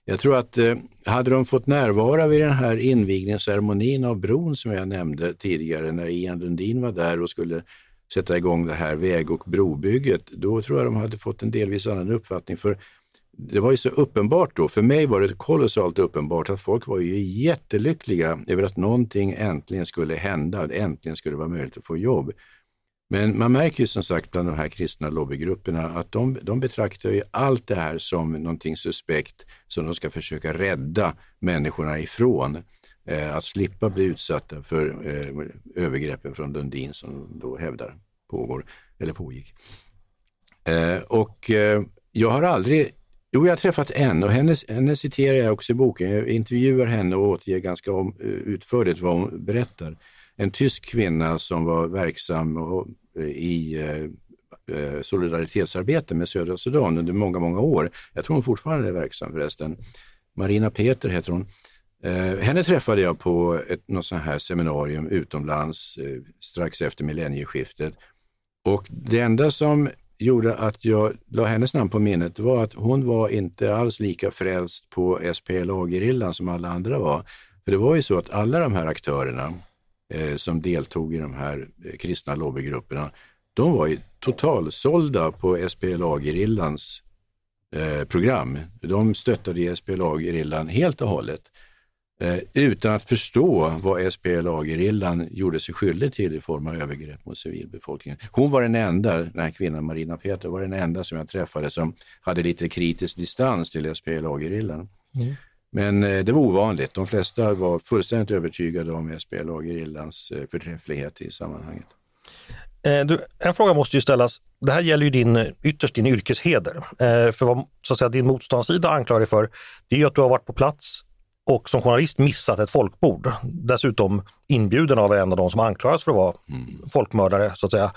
Jag tror att eh, hade de fått närvara vid den här invigningsceremonin av bron som jag nämnde tidigare när Ian Lundin var där och skulle sätta igång det här väg och brobygget, då tror jag de hade fått en delvis annan uppfattning. För det var ju så uppenbart då, för mig var det kolossalt uppenbart att folk var ju jättelyckliga över att någonting äntligen skulle hända, att äntligen skulle det vara möjligt att få jobb. Men man märker ju som sagt bland de här kristna lobbygrupperna att de, de betraktar ju allt det här som någonting suspekt som de ska försöka rädda människorna ifrån eh, att slippa bli utsatta för eh, övergreppen från Lundin som de då hävdar pågår, eller pågick. Eh, och eh, jag har aldrig, jo jag har träffat en och henne, henne citerar jag också i boken. Jag intervjuar henne och återger ganska om, eh, utförligt vad hon berättar. En tysk kvinna som var verksam och, eh, i eh, eh, solidaritetsarbete med södra Sudan under många, många år. Jag tror hon fortfarande är verksam förresten. Marina Peter heter hon. Eh, henne träffade jag på ett något sånt här seminarium utomlands eh, strax efter millennieskiftet. Och det enda som gjorde att jag la hennes namn på minnet var att hon var inte alls lika frälst på SPLA-gerillan som alla andra var. För det var ju så att alla de här aktörerna eh, som deltog i de här eh, kristna lobbygrupperna, de var ju totalsålda på SPLA-gerillans eh, program. De stöttade SPLA-gerillan helt och hållet. Eh, utan att förstå vad SPLA-gerillan gjorde sig skyldig till i form av övergrepp mot civilbefolkningen. Hon var den enda, den här kvinnan Marina Peter, var den enda som jag träffade som hade lite kritisk distans till SPLA-gerillan. Mm. Men eh, det var ovanligt. De flesta var fullständigt övertygade om SPLA-gerillans eh, förträfflighet i sammanhanget. Du, en fråga måste ju ställas. Det här gäller ju din, ytterst din yrkesheder. För vad så att säga, din motståndarsida anklagar dig för, det är ju att du har varit på plats och som journalist missat ett folkmord. Dessutom inbjuden av en av de som anklagas för att vara mm. folkmördare så att säga.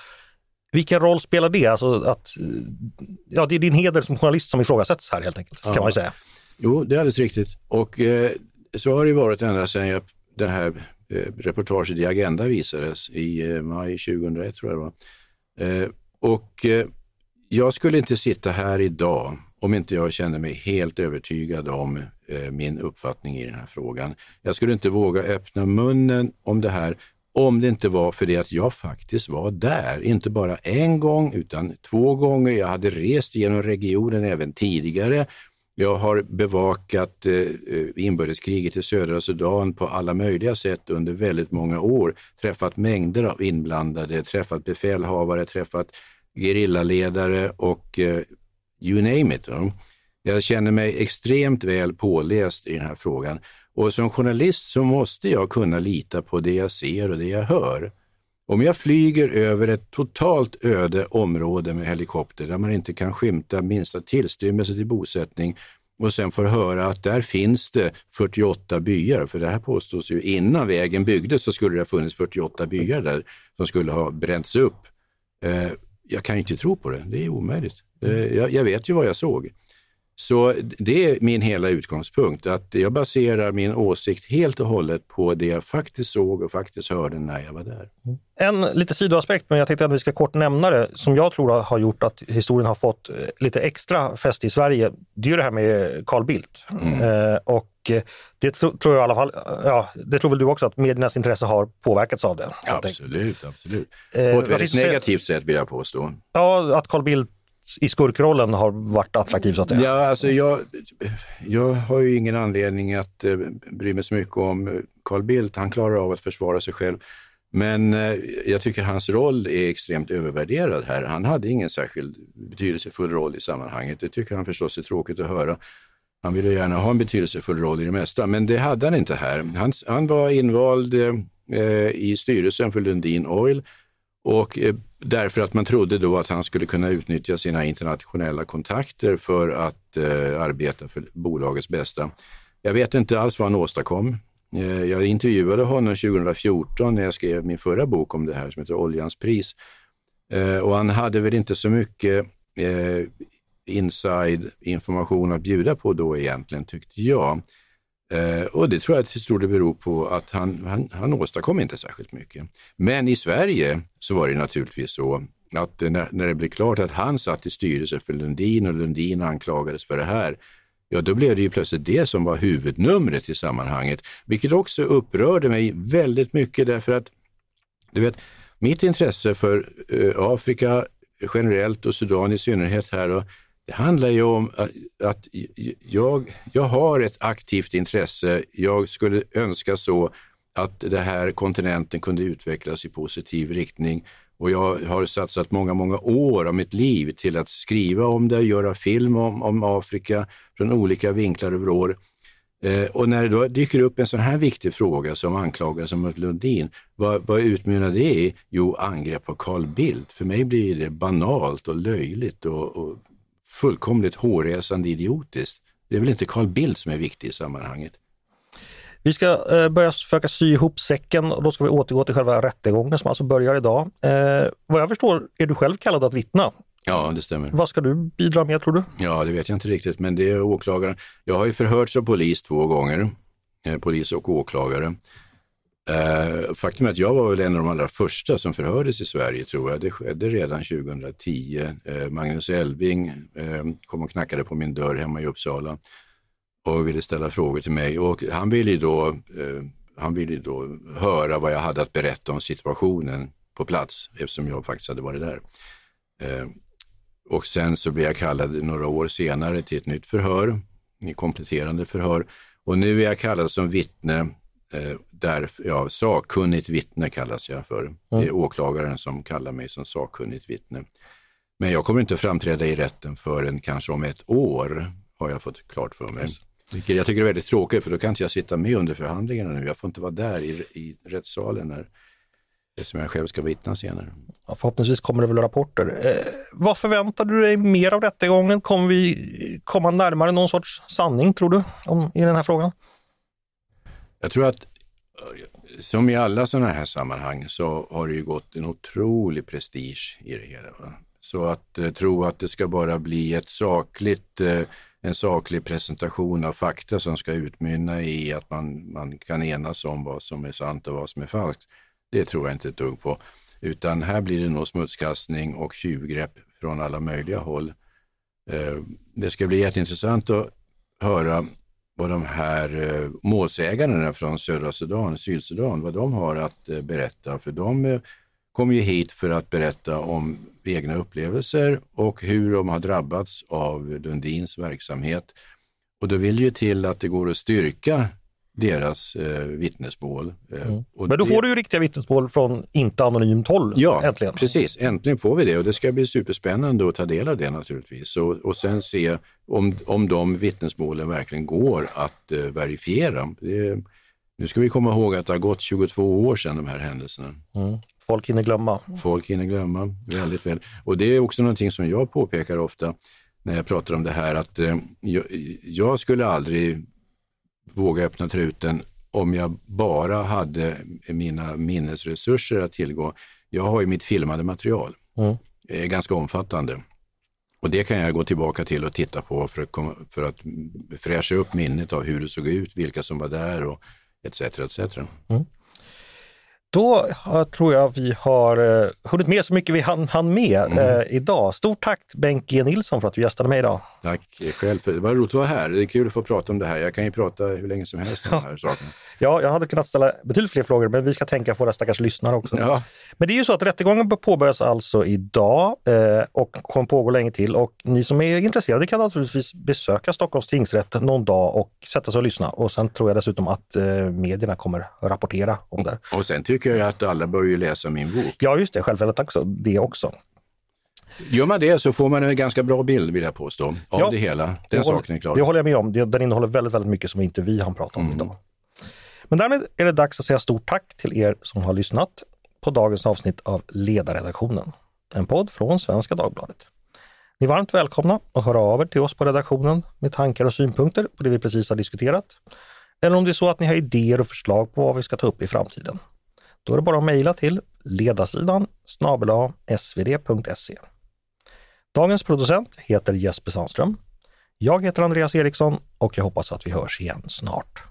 Vilken roll spelar det? Alltså att, ja, det är din heder som journalist som ifrågasätts här helt enkelt, ja. kan man säga. Jo, det är alldeles riktigt. Och eh, så har det varit ända sedan jag, det här eh, reportaget i Agenda visades i eh, maj 2001 tror jag det var. Eh, och eh, jag skulle inte sitta här idag om inte jag känner mig helt övertygad om Eh, min uppfattning i den här frågan. Jag skulle inte våga öppna munnen om det här om det inte var för det att jag faktiskt var där. Inte bara en gång utan två gånger. Jag hade rest genom regionen även tidigare. Jag har bevakat eh, inbördeskriget i södra Sudan på alla möjliga sätt under väldigt många år. Träffat mängder av inblandade, träffat befälhavare, träffat gerillaledare och eh, you name it. Jag känner mig extremt väl påläst i den här frågan. Och som journalist så måste jag kunna lita på det jag ser och det jag hör. Om jag flyger över ett totalt öde område med helikopter där man inte kan skymta minsta tillstymmelse till bosättning och sen får höra att där finns det 48 byar, för det här påstås ju innan vägen byggdes så skulle det ha funnits 48 byar där som skulle ha bränts upp. Eh, jag kan inte tro på det, det är omöjligt. Eh, jag, jag vet ju vad jag såg. Så det är min hela utgångspunkt, att jag baserar min åsikt helt och hållet på det jag faktiskt såg och faktiskt hörde när jag var där. En lite sidoaspekt, men jag tänkte att vi ska kort nämna det, som jag tror har gjort att historien har fått eh, lite extra fäste i Sverige, det är det här med Carl Bildt. Mm. Eh, och eh, det tror jag i alla fall, ja, det tror väl du också, att mediernas intresse har påverkats av det? Absolut, absolut. På ett väldigt negativt sätt vill jag påstå. Ja, att Carl Bildt i skurkrollen har varit attraktiv så att säga? Ja, alltså jag, jag har ju ingen anledning att eh, bry mig så mycket om eh, Carl Bildt. Han klarar av att försvara sig själv. Men eh, jag tycker hans roll är extremt övervärderad här. Han hade ingen särskild betydelsefull roll i sammanhanget. Det tycker han förstås är tråkigt att höra. Han ville gärna ha en betydelsefull roll i det mesta, men det hade han inte här. Han, han var invald eh, i styrelsen för Lundin Oil och eh, därför att man trodde då att han skulle kunna utnyttja sina internationella kontakter för att eh, arbeta för bolagets bästa. Jag vet inte alls vad han åstadkom. Eh, jag intervjuade honom 2014 när jag skrev min förra bok om det här som heter Oljans pris. Eh, och han hade väl inte så mycket eh, inside information att bjuda på då egentligen, tyckte jag. Eh, och det tror jag till stor del beror på att han, han, han åstadkom inte särskilt mycket. Men i Sverige så var det naturligtvis så att eh, när, när det blev klart att han satt i styrelsen för Lundin och Lundin anklagades för det här, ja då blev det ju plötsligt det som var huvudnumret i sammanhanget, vilket också upprörde mig väldigt mycket därför att, du vet, mitt intresse för eh, Afrika generellt och Sudan i synnerhet här och det handlar ju om äh, att jag, jag har ett aktivt intresse. Jag skulle önska så att den här kontinenten kunde utvecklas i positiv riktning. Och jag har satsat många, många år av mitt liv till att skriva om det, göra film om, om Afrika från olika vinklar över år. Eh, och när det då dyker upp en sån här viktig fråga som anklagas mot Lundin, vad, vad utmynnar det i? Jo, angrepp på Carl Bildt. För mig blir det banalt och löjligt och, och fullkomligt hårresande idiotiskt. Det är väl inte Carl Bildt som är viktig i sammanhanget. Vi ska eh, börja försöka sy ihop säcken och då ska vi återgå till själva rättegången som alltså börjar idag. Eh, vad jag förstår är du själv kallad att vittna. Ja, det stämmer. Vad ska du bidra med tror du? Ja, det vet jag inte riktigt, men det är åklagaren. Jag har ju förhörts av polis två gånger eh, polis och åklagare. Eh, faktum är att jag var väl en av de allra första som förhördes i Sverige tror jag. Det skedde redan 2010. Eh, Magnus Elving eh, kom och knackade på min dörr hemma i Uppsala och ville ställa frågor till mig. Och han ville då, eh, han ville då höra vad jag hade att berätta om situationen på plats eftersom jag faktiskt hade varit där. Eh, och sen så blev jag kallad några år senare till ett nytt förhör, ett kompletterande förhör. Och nu är jag kallad som vittne, där, ja, sakkunnigt vittne kallas jag för. Det är åklagaren som kallar mig som sakkunnigt vittne. Men jag kommer inte framträda i rätten förrän kanske om ett år, har jag fått klart för mig. Vilket jag tycker är väldigt tråkigt, för då kan inte jag sitta med under förhandlingarna nu. Jag får inte vara där i, i rättssalen när, som jag själv ska vittna senare. Ja, förhoppningsvis kommer det väl rapporter. Eh, vad förväntar du dig mer av rättegången? Kommer vi komma närmare någon sorts sanning tror du om, i den här frågan? Jag tror att som i alla sådana här sammanhang så har det ju gått en otrolig prestige i det hela. Va? Så att eh, tro att det ska bara bli ett sakligt, eh, en saklig presentation av fakta som ska utmynna i att man, man kan enas om vad som är sant och vad som är falskt det tror jag inte ett dugg på. Utan här blir det nog smutskastning och tjuvgrepp från alla möjliga håll. Eh, det ska bli jätteintressant att höra vad de här eh, målsägarna från södra Sudan, Sydsudan, vad de har att eh, berätta. För de eh, kom ju hit för att berätta om egna upplevelser och hur de har drabbats av Lundins verksamhet. Och då vill ju till att det går att styrka deras eh, vittnesmål. Eh, mm. Men då får du ju riktiga vittnesmål från inte anonymt håll. Ja, äntligen. precis. Äntligen får vi det och det ska bli superspännande att ta del av det naturligtvis. Och, och sen se om, om de vittnesmålen verkligen går att eh, verifiera. Det, nu ska vi komma ihåg att det har gått 22 år sedan de här händelserna. Mm. Folk hinner glömma. Folk hinner glömma, väldigt väl. Och det är också någonting som jag påpekar ofta när jag pratar om det här att eh, jag, jag skulle aldrig våga öppna truten om jag bara hade mina minnesresurser att tillgå. Jag har ju mitt filmade material, mm. är ganska omfattande. Och det kan jag gå tillbaka till och titta på för att, komma, för att fräscha upp minnet av hur det såg ut, vilka som var där och etc. etc. Mm. Då tror jag vi har uh, hunnit med så mycket vi hann, hann med mm. uh, idag. Stort tack Bengt G Nilsson för att du gästade mig idag. Tack själv, för det var roligt att vara här. Det är kul att få prata om det här. Jag kan ju prata hur länge som helst om de här sakerna. Ja, jag hade kunnat ställa betydligt fler frågor, men vi ska tänka på våra stackars lyssnare också. Ja. Men det är ju så att rättegången påbörjas alltså idag eh, och kommer pågå länge till och ni som är intresserade kan naturligtvis besöka Stockholms tingsrätt någon dag och sätta sig och lyssna. Och sen tror jag dessutom att eh, medierna kommer rapportera om det. Och sen tycker jag att alla bör läsa min bok. Ja, just det, självfallet också. Det också. Gör man det så får man en ganska bra bild vill jag påstå, av ja, det hela. Den det saken är klar. Det håller jag med om. Den innehåller väldigt, väldigt mycket som inte vi har pratat om mm. idag. Men därmed är det dags att säga stort tack till er som har lyssnat på dagens avsnitt av Ledarredaktionen, en podd från Svenska Dagbladet. Ni är varmt välkomna att höra av er till oss på redaktionen med tankar och synpunkter på det vi precis har diskuterat. Eller om det är så att ni har idéer och förslag på vad vi ska ta upp i framtiden. Då är det bara att mejla till ledarsidan snabel svd.se. Dagens producent heter Jesper Sandström. Jag heter Andreas Eriksson och jag hoppas att vi hörs igen snart.